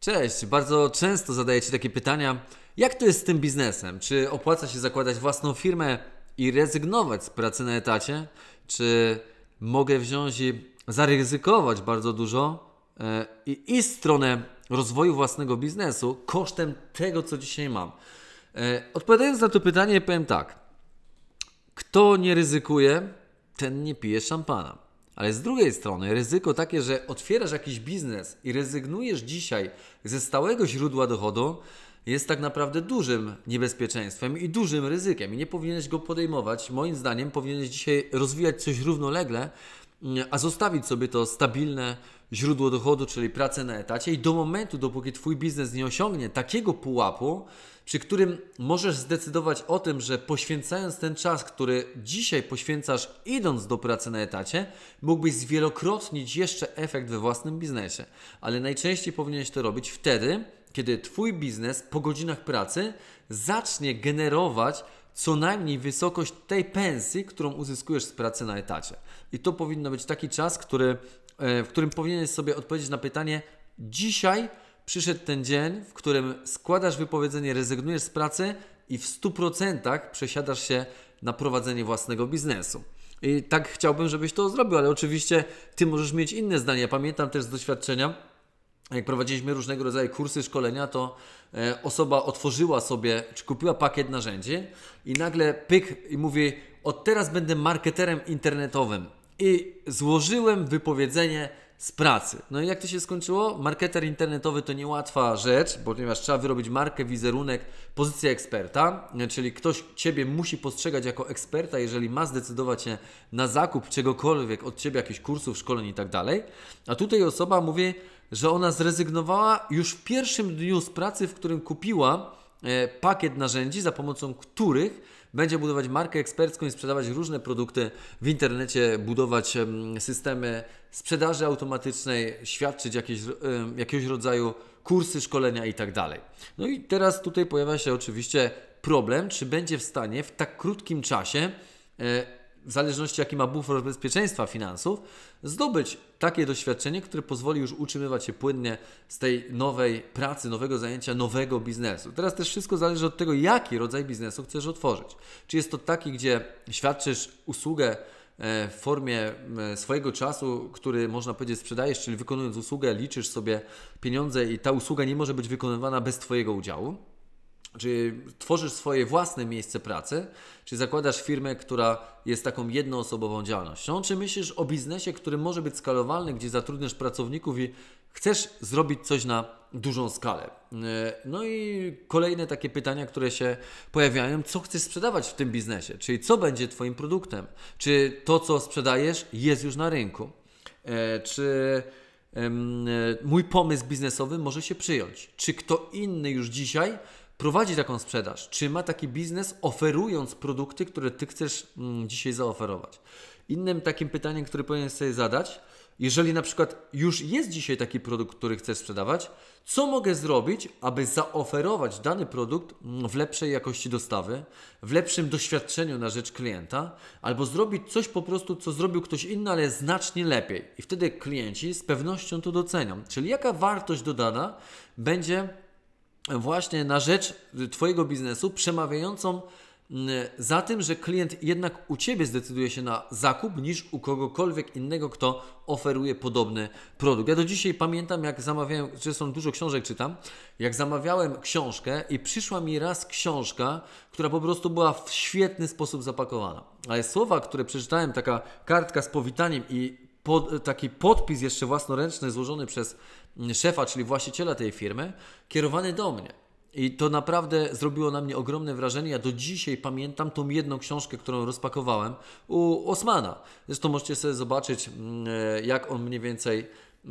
Cześć, bardzo często zadajecie takie pytania, jak to jest z tym biznesem? Czy opłaca się zakładać własną firmę i rezygnować z pracy na etacie? Czy mogę wziąć i zaryzykować bardzo dużo e, i iść w stronę rozwoju własnego biznesu kosztem tego, co dzisiaj mam? E, Odpowiadając na to pytanie, powiem tak. Kto nie ryzykuje, ten nie pije szampana. Ale z drugiej strony ryzyko takie, że otwierasz jakiś biznes i rezygnujesz dzisiaj ze stałego źródła dochodu, jest tak naprawdę dużym niebezpieczeństwem i dużym ryzykiem i nie powinieneś go podejmować. Moim zdaniem powinieneś dzisiaj rozwijać coś równolegle, mm, a zostawić sobie to stabilne źródło dochodu, czyli pracę na etacie i do momentu, dopóki Twój biznes nie osiągnie takiego pułapu, przy którym możesz zdecydować o tym, że poświęcając ten czas, który dzisiaj poświęcasz idąc do pracy na etacie, mógłbyś zwielokrotnić jeszcze efekt we własnym biznesie. Ale najczęściej powinieneś to robić wtedy, kiedy Twój biznes po godzinach pracy zacznie generować co najmniej wysokość tej pensji, którą uzyskujesz z pracy na etacie. I to powinno być taki czas, który, w którym powinieneś sobie odpowiedzieć na pytanie: dzisiaj przyszedł ten dzień, w którym składasz wypowiedzenie, rezygnujesz z pracy i w 100% przesiadasz się na prowadzenie własnego biznesu. I tak chciałbym, żebyś to zrobił, ale oczywiście Ty możesz mieć inne zdanie. Pamiętam też z doświadczenia, jak prowadziliśmy różnego rodzaju kursy, szkolenia, to e, osoba otworzyła sobie, czy kupiła pakiet narzędzi i nagle pyk i mówi, od teraz będę marketerem internetowym. I złożyłem wypowiedzenie z pracy. No i jak to się skończyło? Marketer internetowy to niełatwa rzecz, ponieważ trzeba wyrobić markę, wizerunek, pozycję eksperta, czyli ktoś Ciebie musi postrzegać jako eksperta, jeżeli ma zdecydować się na zakup czegokolwiek od Ciebie, jakichś kursów, szkoleń i tak dalej. A tutaj osoba mówi, że ona zrezygnowała już w pierwszym dniu z pracy, w którym kupiła e, pakiet narzędzi, za pomocą których będzie budować markę ekspercką i sprzedawać różne produkty w internecie, budować em, systemy sprzedaży automatycznej, świadczyć jakieś, jakiegoś rodzaju kursy, szkolenia i tak. No i teraz tutaj pojawia się oczywiście problem, czy będzie w stanie w tak krótkim czasie e, w zależności jaki ma bufor bezpieczeństwa finansów, zdobyć takie doświadczenie, które pozwoli już utrzymywać się płynnie z tej nowej pracy, nowego zajęcia, nowego biznesu. Teraz też wszystko zależy od tego, jaki rodzaj biznesu chcesz otworzyć. Czy jest to taki, gdzie świadczysz usługę e, w formie e, swojego czasu, który można powiedzieć sprzedajesz, czyli wykonując usługę, liczysz sobie pieniądze i ta usługa nie może być wykonywana bez Twojego udziału. Czy tworzysz swoje własne miejsce pracy, czy zakładasz firmę, która jest taką jednoosobową działalnością, czy myślisz o biznesie, który może być skalowalny, gdzie zatrudniasz pracowników i chcesz zrobić coś na dużą skalę. E, No i kolejne takie pytania, które się pojawiają, co chcesz sprzedawać w tym biznesie, czyli co będzie Twoim produktem, czy to, co sprzedajesz, jest już na rynku, E, czy e, mój pomysł biznesowy może się przyjąć, czy kto inny już dzisiaj prowadzi taką sprzedaż? Czy ma taki biznes, oferując produkty, które Ty chcesz mm, dzisiaj zaoferować? Innym takim pytaniem, które powinien sobie zadać, jeżeli na przykład już jest dzisiaj taki produkt, który chcesz sprzedawać, co mogę zrobić, aby zaoferować dany produkt mm, w lepszej jakości dostawy, w lepszym doświadczeniu na rzecz klienta, albo zrobić coś po prostu, co zrobił ktoś inny, ale znacznie lepiej. I wtedy klienci z pewnością to docenią. Czyli jaka wartość dodana będzie właśnie na rzecz Twojego biznesu, przemawiającą mm, za tym, że klient jednak u Ciebie zdecyduje się na zakup niż u kogokolwiek innego, kto oferuje podobny produkt. Ja do dzisiaj pamiętam, jak zamawiałem, zresztą dużo książek czytam, jak zamawiałem książkę i przyszła mi raz książka, która po prostu była w świetny sposób zapakowana. Ale słowa, które przeczytałem, taka kartka z powitaniem i pod, taki podpis jeszcze własnoręczny złożony przez szefa, czyli właściciela tej firmy, kierowany do mnie. I to naprawdę zrobiło na mnie ogromne wrażenie. Ja do dzisiaj pamiętam tą jedną książkę, którą rozpakowałem u Osmana. Zresztą możecie sobie zobaczyć, mm, e, jak on mniej więcej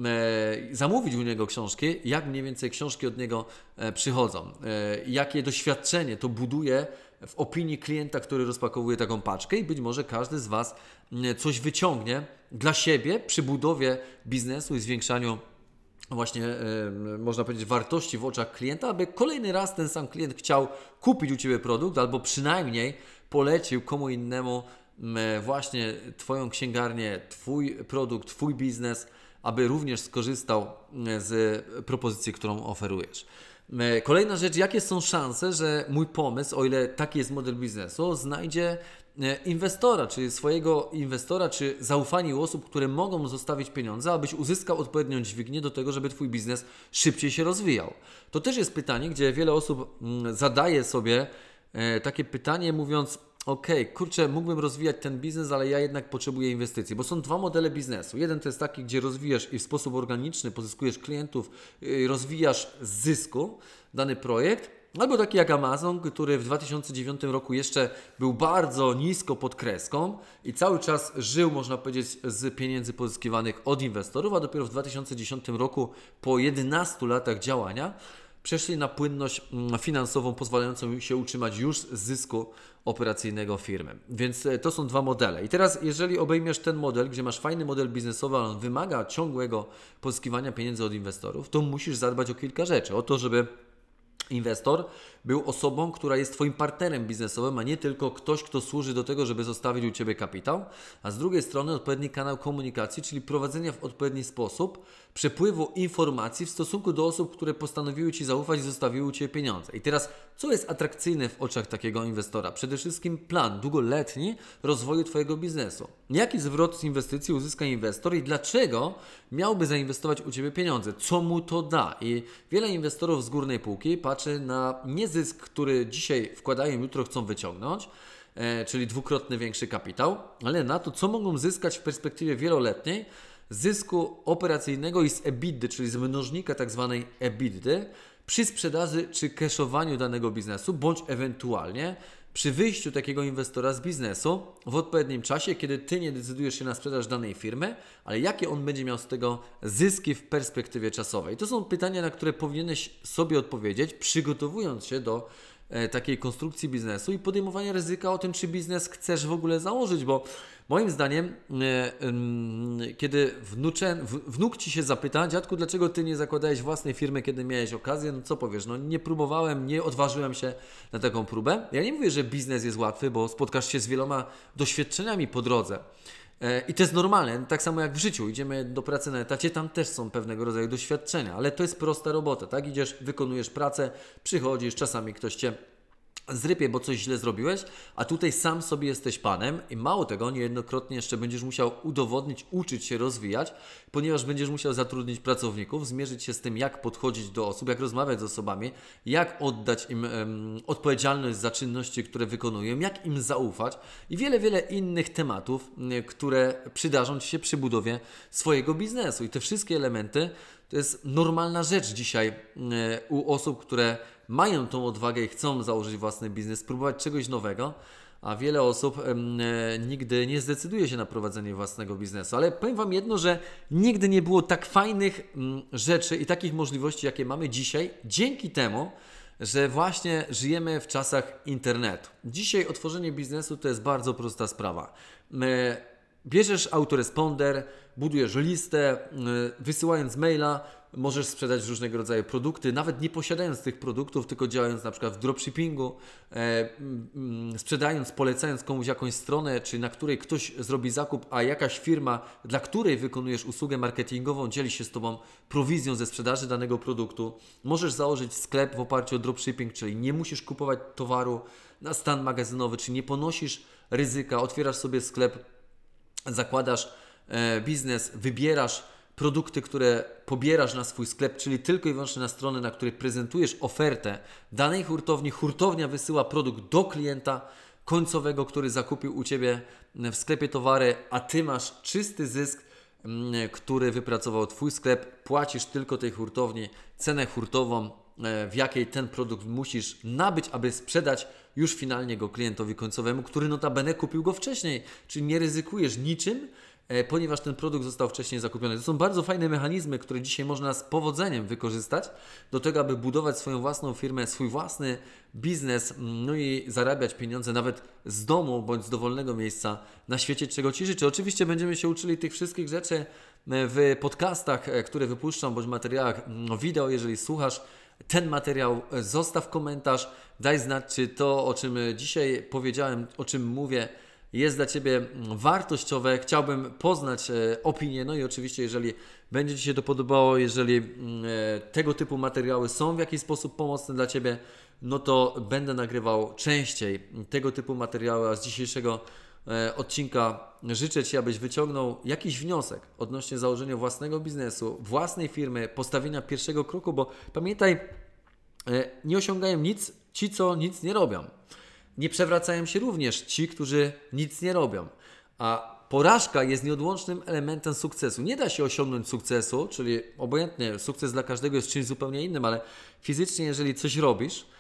e, zamówić u niego książki, jak mniej więcej książki od niego e, przychodzą, jakie doświadczenie to buduje w opinii klienta, który rozpakowuje taką paczkę i być może każdy z Was mm, coś wyciągnie dla siebie przy budowie biznesu i zwiększaniu właśnie, można powiedzieć, wartości w oczach klienta, aby kolejny raz ten sam klient chciał kupić u Ciebie produkt albo przynajmniej polecił komu innemu m, właśnie Twoją księgarnię, Twój produkt, Twój biznes aby również skorzystał e, z propozycji, którą oferujesz. E, Kolejna rzecz, jakie są szanse, że mój pomysł, o ile taki jest model biznesu, znajdzie e, inwestora, czy swojego inwestora, czy zaufanie u osób, które mogą zostawić pieniądze, abyś uzyskał odpowiednią dźwignię do tego, żeby Twój biznes szybciej się rozwijał. To też jest pytanie, gdzie wiele osób mm, zadaje sobie e, takie pytanie, mówiąc, okej, kurczę, mógłbym rozwijać ten biznes, ale ja jednak potrzebuję inwestycji, bo są dwa modele biznesu. Jeden to jest taki, gdzie rozwijasz i w sposób organiczny pozyskujesz klientów, yy, rozwijasz z zysku dany projekt, albo taki jak Amazon, który w 2009 roku jeszcze był bardzo nisko pod kreską i cały czas żył, można powiedzieć, z pieniędzy pozyskiwanych od inwestorów, a dopiero w 2010 roku, po 11 latach działania, przeszli na płynność mm, finansową pozwalającą się utrzymać już z zysku operacyjnego firmy. Więc e, to są dwa modele. I teraz, jeżeli obejmiesz ten model, gdzie masz fajny model biznesowy, ale on wymaga ciągłego pozyskiwania pieniędzy od inwestorów, to musisz zadbać o kilka rzeczy. O to, żeby Inwestor był osobą, która jest Twoim partnerem biznesowym, a nie tylko ktoś, kto służy do tego, żeby zostawić u Ciebie kapitał, a z drugiej strony odpowiedni kanał komunikacji, czyli prowadzenia w odpowiedni sposób przepływu informacji w stosunku do osób, które postanowiły Ci zaufać i zostawiły u Ciebie pieniądze. I teraz, co jest atrakcyjne w oczach takiego inwestora? Przede wszystkim plan długoletni rozwoju Twojego biznesu. Jaki zwrot z inwestycji uzyska inwestor i dlaczego miałby zainwestować u Ciebie pieniądze? Co mu to da? I wiele inwestorów z górnej półki patrzy na nie zysk, który dzisiaj wkładają, jutro chcą wyciągnąć, e, czyli dwukrotny większy kapitał, ale na to, co mogą zyskać w perspektywie wieloletniej, zysku operacyjnego i z EBITDA, czyli z mnożnika tak zwanej EBITDA, przy sprzedaży czy cashowaniu danego biznesu, bądź ewentualnie przy wyjściu takiego inwestora z biznesu w odpowiednim czasie, kiedy Ty nie decydujesz się na sprzedaż danej firmy, ale jakie on będzie miał z tego zyski w perspektywie czasowej? To są pytania, na które powinieneś sobie odpowiedzieć, przygotowując się do e, takiej konstrukcji biznesu i podejmowania ryzyka o tym, czy biznes chcesz w ogóle założyć, bo moim zdaniem, e, kiedy wnuk ci się zapyta, dziadku, dlaczego ty nie zakładałeś własnej firmy, kiedy miałeś okazję, no co powiesz? No nie próbowałem, nie odważyłem się na taką próbę. Ja nie mówię, że biznes jest łatwy, bo spotkasz się z wieloma doświadczeniami po drodze. E, I to jest normalne, tak samo jak w życiu. Idziemy do pracy na etacie, tam też są pewnego rodzaju doświadczenia, ale to jest prosta robota, tak? Idziesz, wykonujesz pracę, przychodzisz, czasami ktoś cię zrypie, bo coś źle zrobiłeś, a tutaj sam sobie jesteś panem i mało tego, niejednokrotnie jeszcze będziesz musiał udowodnić, uczyć się rozwijać, ponieważ będziesz musiał zatrudnić pracowników, zmierzyć się z tym, jak podchodzić do osób, jak rozmawiać z osobami, jak oddać im em, odpowiedzialność za czynności, które wykonują, jak im zaufać i wiele, wiele innych tematów, które przydarzą Ci się przy budowie swojego biznesu. I te wszystkie elementy to jest normalna rzecz dzisiaj e, u osób, które mają tą odwagę i chcą założyć własny biznes, spróbować czegoś nowego, a wiele osób e, nigdy nie zdecyduje się na prowadzenie własnego biznesu. Ale powiem Wam jedno, że nigdy nie było tak fajnych rzeczy i takich możliwości, jakie mamy dzisiaj, dzięki temu, że właśnie żyjemy w czasach internetu. Dzisiaj otworzenie biznesu to jest bardzo prosta sprawa. Bierzesz autoresponder, budujesz listę, y, wysyłając maila, możesz sprzedać różnego rodzaju produkty, nawet nie posiadając tych produktów, tylko działając na przykład w dropshippingu, e, mm, sprzedając, polecając komuś jakąś stronę, czy na której ktoś zrobi zakup, a jakaś firma, dla której wykonujesz usługę marketingową, dzieli się z Tobą prowizją ze sprzedaży danego produktu. Możesz założyć sklep w oparciu o dropshipping, czyli nie musisz kupować towaru na stan magazynowy, czy nie ponosisz ryzyka, otwierasz sobie sklep zakładasz e, biznes, wybierasz produkty, które pobierasz na swój sklep, czyli tylko i wyłącznie na stronę, na której prezentujesz ofertę danej hurtowni. Hurtownia wysyła produkt do klienta końcowego, który zakupił u Ciebie w sklepie towary, a Ty masz czysty zysk, mm, który wypracował Twój sklep. Płacisz tylko tej hurtowni cenę hurtową, e, w jakiej ten produkt musisz nabyć, aby sprzedać już finalnie go klientowi końcowemu, który notabene kupił go wcześniej. Czyli nie ryzykujesz niczym, e, ponieważ ten produkt został wcześniej zakupiony. To są bardzo fajne mechanizmy, które dzisiaj można z powodzeniem wykorzystać do tego, aby budować swoją własną firmę, swój własny biznes, mm, no i zarabiać pieniądze nawet z domu bądź z dowolnego miejsca na świecie, czego Ci życzę. Oczywiście będziemy się uczyli tych wszystkich rzeczy e, w podcastach, e, które wypuszczam, bądź materiałach mm, wideo, jeżeli słuchasz ten materiał, zostaw komentarz, daj znać, czy to, o czym dzisiaj powiedziałem, o czym mówię, jest dla Ciebie wartościowe, chciałbym poznać e, opinię. No i oczywiście, jeżeli będzie Ci się to podobało, jeżeli e, tego typu materiały są w jakiś sposób pomocne dla Ciebie, no to będę nagrywał częściej tego typu materiały, a z dzisiejszego e, odcinka życzę Ci, abyś wyciągnął jakiś wniosek odnośnie założenia własnego biznesu, własnej firmy, postawienia pierwszego kroku, bo pamiętaj, e, nie osiągają nic ci, co nic nie robią. Nie przewracają się również ci, którzy nic nie robią. A porażka jest nieodłącznym elementem sukcesu. Nie da się osiągnąć sukcesu, czyli obojętnie, sukces dla każdego jest czymś zupełnie innym, ale fizycznie, jeżeli coś robisz, e,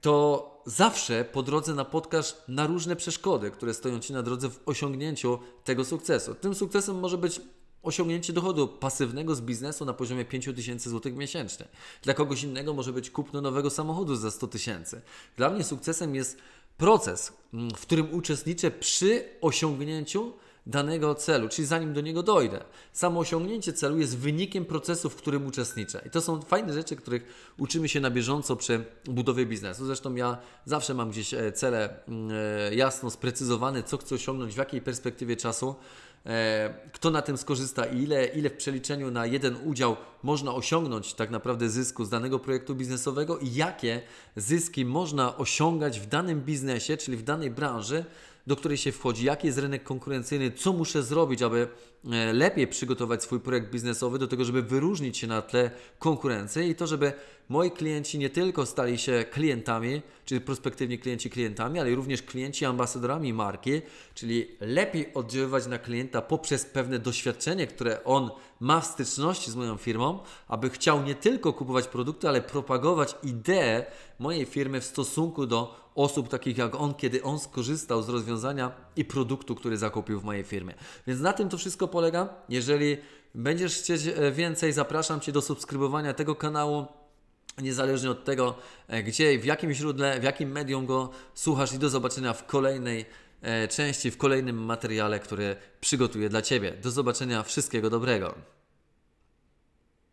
to zawsze po drodze napotkasz na różne przeszkody, które stoją Ci na drodze w osiągnięciu tego sukcesu. Tym sukcesem może być osiągnięcie dochodu pasywnego z biznesu na poziomie 5000 zł miesięcznie. Dla kogoś innego może być kupno nowego samochodu za 100 tysięcy. Dla mnie sukcesem jest proces, mm, w którym uczestniczę przy osiągnięciu danego celu, czyli zanim do niego dojdę. Samo osiągnięcie celu jest wynikiem procesu, w którym uczestniczę. I to są fajne rzeczy, których uczymy się na bieżąco przy budowie biznesu. Zresztą ja zawsze mam gdzieś e, cele mm, e, jasno sprecyzowane, co chcę osiągnąć, w jakiej perspektywie czasu e, kto na tym skorzysta i ile, ile w przeliczeniu na jeden udział można osiągnąć tak naprawdę zysku z danego projektu biznesowego i jakie zyski można osiągać w danym biznesie, czyli w danej branży, do której się wchodzi, jaki jest rynek konkurencyjny, co muszę zrobić, aby e, lepiej przygotować swój projekt biznesowy do tego, żeby wyróżnić się na tle konkurencji i to, żeby moi klienci nie tylko stali się klientami, czyli prospektywni klienci klientami, ale również klienci ambasadorami marki, czyli lepiej oddziaływać na klienta poprzez pewne doświadczenie, które on ma w styczności z moją firmą, aby chciał nie tylko kupować produkty, ale propagować ideę mojej firmy w stosunku do osób takich jak on, kiedy on skorzystał z rozwiązania i produktu, który zakupił w mojej firmie. Więc na tym to wszystko polega. Jeżeli będziesz chcieć e, więcej, zapraszam Cię do subskrybowania tego kanału. Niezależnie od tego, e, gdzie, w jakim źródle, w jakim medium go słuchasz, i do zobaczenia w kolejnej części, w kolejnym materiale, który przygotuję dla Ciebie. Do zobaczenia, wszystkiego dobrego.